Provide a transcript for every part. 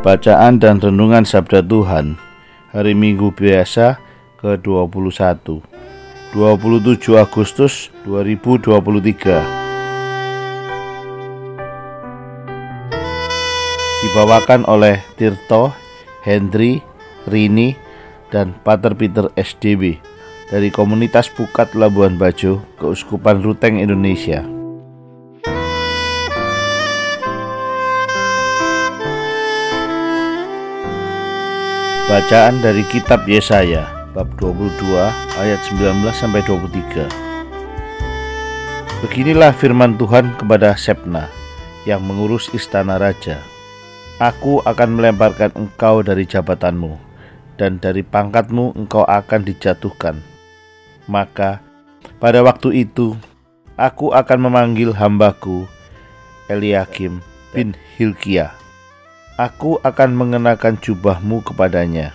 Bacaan dan Renungan Sabda Tuhan Hari Minggu Biasa ke-21 27 Agustus 2023 Dibawakan oleh Tirto, Hendri, Rini, dan Pater Peter SDB dari Komunitas Pukat Labuan Bajo, Keuskupan Ruteng, Indonesia. Bacaan dari kitab Yesaya bab 22 ayat 19 sampai 23. Beginilah firman Tuhan kepada Sepna yang mengurus istana raja. Aku akan melemparkan engkau dari jabatanmu dan dari pangkatmu engkau akan dijatuhkan. Maka pada waktu itu aku akan memanggil hambaku Eliakim bin Hilkiah Aku akan mengenakan jubahmu kepadanya.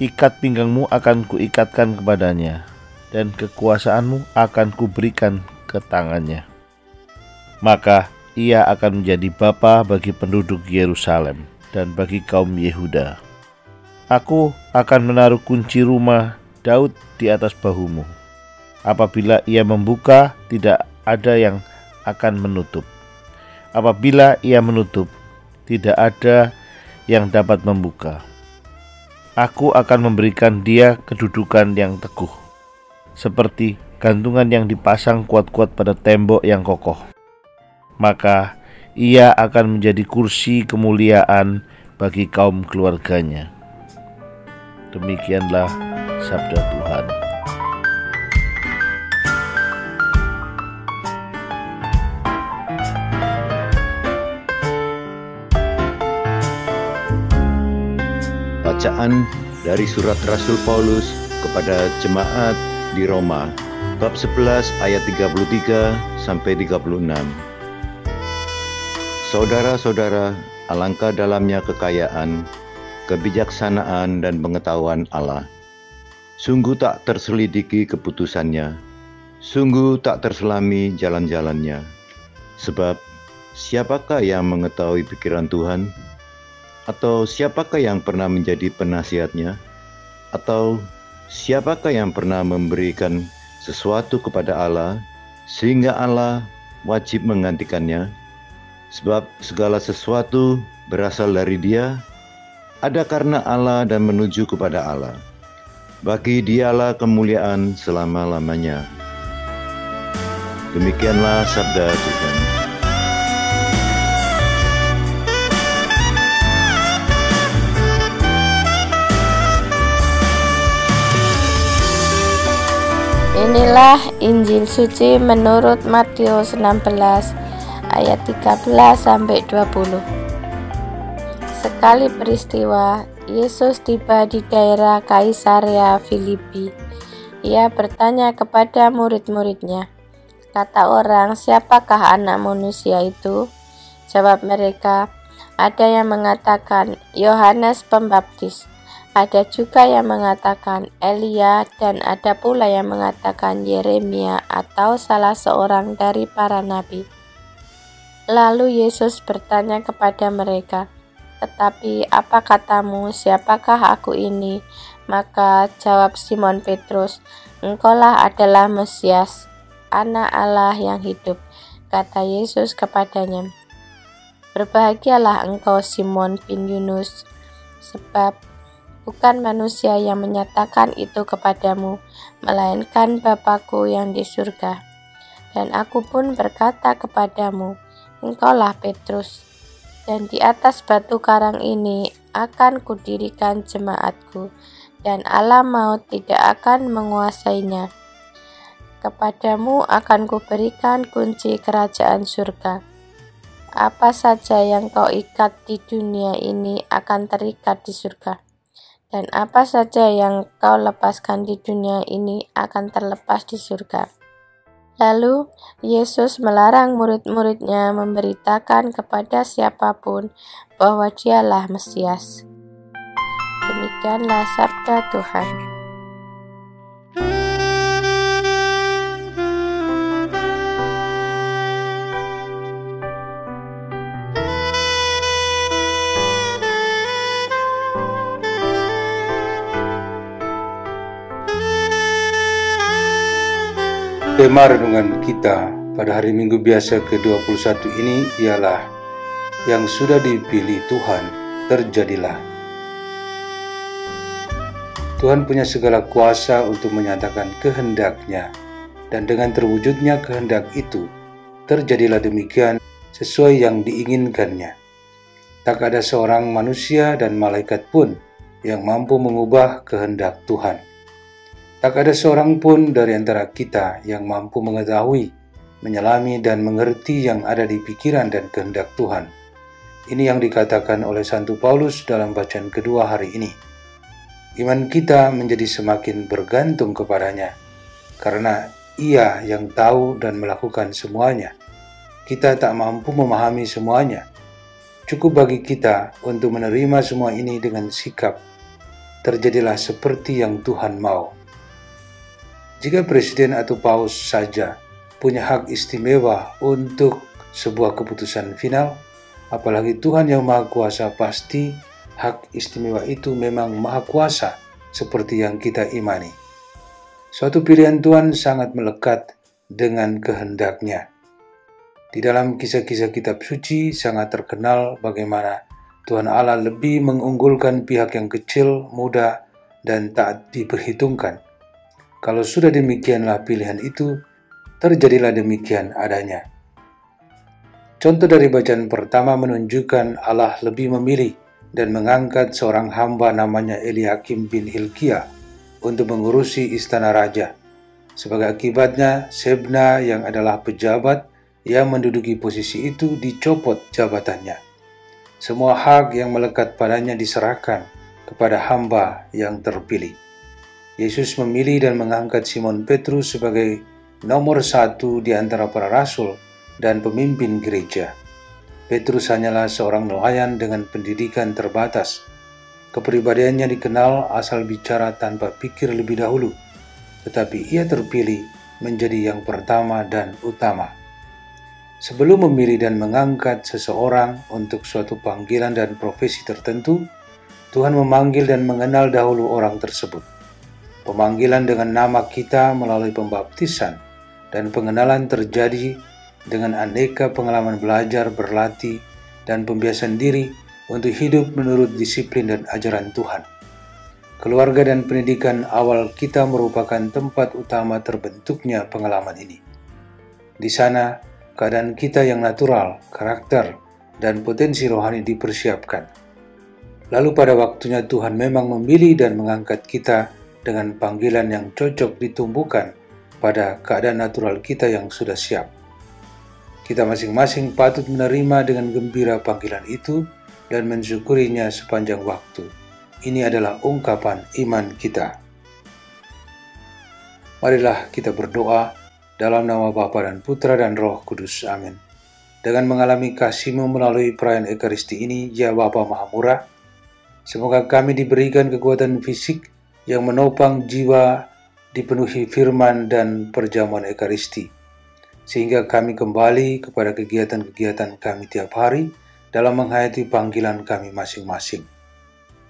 Ikat pinggangmu akan kuikatkan kepadanya, dan kekuasaanmu akan kuberikan ke tangannya. Maka ia akan menjadi bapa bagi penduduk Yerusalem dan bagi kaum Yehuda. Aku akan menaruh kunci rumah Daud di atas bahumu. Apabila ia membuka, tidak ada yang akan menutup. Apabila ia menutup, tidak ada yang dapat membuka. Aku akan memberikan dia kedudukan yang teguh, seperti gantungan yang dipasang kuat-kuat pada tembok yang kokoh. Maka ia akan menjadi kursi kemuliaan bagi kaum keluarganya. Demikianlah sabda Tuhan. Bacaan dari surat Rasul Paulus kepada jemaat di Roma bab 11 ayat 33 sampai 36. Saudara-saudara, alangkah dalamnya kekayaan, kebijaksanaan dan pengetahuan Allah. Sungguh tak terselidiki keputusannya, sungguh tak terselami jalan-jalannya. Sebab siapakah yang mengetahui pikiran Tuhan? Atau siapakah yang pernah menjadi penasihatnya? Atau siapakah yang pernah memberikan sesuatu kepada Allah sehingga Allah wajib menggantikannya? Sebab segala sesuatu berasal dari Dia, ada karena Allah dan menuju kepada Allah. Bagi dialah kemuliaan selama-lamanya. Demikianlah sabda Tuhan. Inilah Injil suci menurut Matius 16 ayat 13 sampai 20. Sekali peristiwa, Yesus tiba di daerah Kaisarea Filipi. Ia bertanya kepada murid-muridnya, "Kata orang, siapakah anak manusia itu?" Jawab mereka, "Ada yang mengatakan Yohanes Pembaptis." Ada juga yang mengatakan Elia dan ada pula yang mengatakan Yeremia atau salah seorang dari para nabi. Lalu Yesus bertanya kepada mereka, "Tetapi apa katamu, siapakah aku ini?" Maka jawab Simon Petrus, "Engkaulah adalah Mesias, anak Allah yang hidup." Kata Yesus kepadanya, "Berbahagialah engkau Simon bin Yunus, sebab bukan manusia yang menyatakan itu kepadamu, melainkan Bapakku yang di surga. Dan aku pun berkata kepadamu, engkaulah Petrus, dan di atas batu karang ini akan kudirikan jemaatku, dan alam maut tidak akan menguasainya. Kepadamu akan kuberikan kunci kerajaan surga. Apa saja yang kau ikat di dunia ini akan terikat di surga, dan apa saja yang kau lepaskan di dunia ini akan terlepas di surga. Lalu Yesus melarang murid-muridnya memberitakan kepada siapa pun bahwa dialah Mesias. Demikianlah sabda Tuhan. Tema renungan kita pada hari Minggu biasa ke-21 ini ialah yang sudah dipilih Tuhan, terjadilah. Tuhan punya segala kuasa untuk menyatakan kehendaknya, dan dengan terwujudnya kehendak itu, terjadilah demikian sesuai yang diinginkannya. Tak ada seorang manusia dan malaikat pun yang mampu mengubah kehendak Tuhan. Tak ada seorang pun dari antara kita yang mampu mengetahui, menyelami, dan mengerti yang ada di pikiran dan kehendak Tuhan. Ini yang dikatakan oleh Santo Paulus dalam bacaan kedua hari ini. Iman kita menjadi semakin bergantung kepadanya, karena Ia yang tahu dan melakukan semuanya. Kita tak mampu memahami semuanya. Cukup bagi kita untuk menerima semua ini dengan sikap. Terjadilah seperti yang Tuhan mau. Jika presiden atau paus saja punya hak istimewa untuk sebuah keputusan final, apalagi Tuhan yang Maha Kuasa pasti hak istimewa itu memang Maha Kuasa seperti yang kita imani. Suatu pilihan Tuhan sangat melekat dengan kehendaknya. Di dalam kisah-kisah kitab suci sangat terkenal bagaimana Tuhan Allah lebih mengunggulkan pihak yang kecil, muda, dan tak diperhitungkan kalau sudah demikianlah pilihan itu, terjadilah demikian adanya. Contoh dari bacaan pertama menunjukkan Allah lebih memilih dan mengangkat seorang hamba namanya Eliakim bin Hilkia untuk mengurusi istana raja. Sebagai akibatnya, Sebna yang adalah pejabat yang menduduki posisi itu dicopot jabatannya. Semua hak yang melekat padanya diserahkan kepada hamba yang terpilih. Yesus memilih dan mengangkat Simon Petrus sebagai nomor satu di antara para rasul dan pemimpin gereja. Petrus hanyalah seorang nelayan dengan pendidikan terbatas. Kepribadiannya dikenal asal bicara tanpa pikir lebih dahulu, tetapi ia terpilih menjadi yang pertama dan utama. Sebelum memilih dan mengangkat seseorang untuk suatu panggilan dan profesi tertentu, Tuhan memanggil dan mengenal dahulu orang tersebut pemanggilan dengan nama kita melalui pembaptisan, dan pengenalan terjadi dengan aneka pengalaman belajar, berlatih, dan pembiasan diri untuk hidup menurut disiplin dan ajaran Tuhan. Keluarga dan pendidikan awal kita merupakan tempat utama terbentuknya pengalaman ini. Di sana, keadaan kita yang natural, karakter, dan potensi rohani dipersiapkan. Lalu pada waktunya Tuhan memang memilih dan mengangkat kita dengan panggilan yang cocok ditumbuhkan pada keadaan natural kita yang sudah siap. Kita masing-masing patut menerima dengan gembira panggilan itu dan mensyukurinya sepanjang waktu. Ini adalah ungkapan iman kita. Marilah kita berdoa dalam nama Bapa dan Putra dan Roh Kudus. Amin. Dengan mengalami kasihmu melalui perayaan Ekaristi ini, ya Bapa Maha Murah, semoga kami diberikan kekuatan fisik yang menopang jiwa dipenuhi firman dan perjamuan Ekaristi, sehingga kami kembali kepada kegiatan-kegiatan kami tiap hari dalam menghayati panggilan kami masing-masing.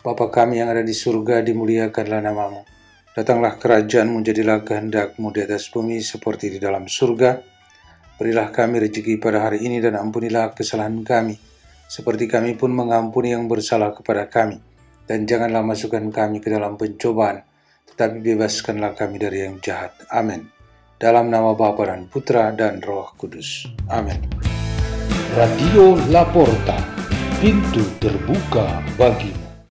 Bapa kami yang ada di surga, dimuliakanlah namamu. Datanglah kerajaanmu, jadilah kehendakmu di atas bumi seperti di dalam surga. Berilah kami rezeki pada hari ini dan ampunilah kesalahan kami, seperti kami pun mengampuni yang bersalah kepada kami dan janganlah masukkan kami ke dalam pencobaan, tetapi bebaskanlah kami dari yang jahat. Amin. Dalam nama Bapa dan Putra dan Roh Kudus. Amin. Radio Laporta, pintu terbuka bagi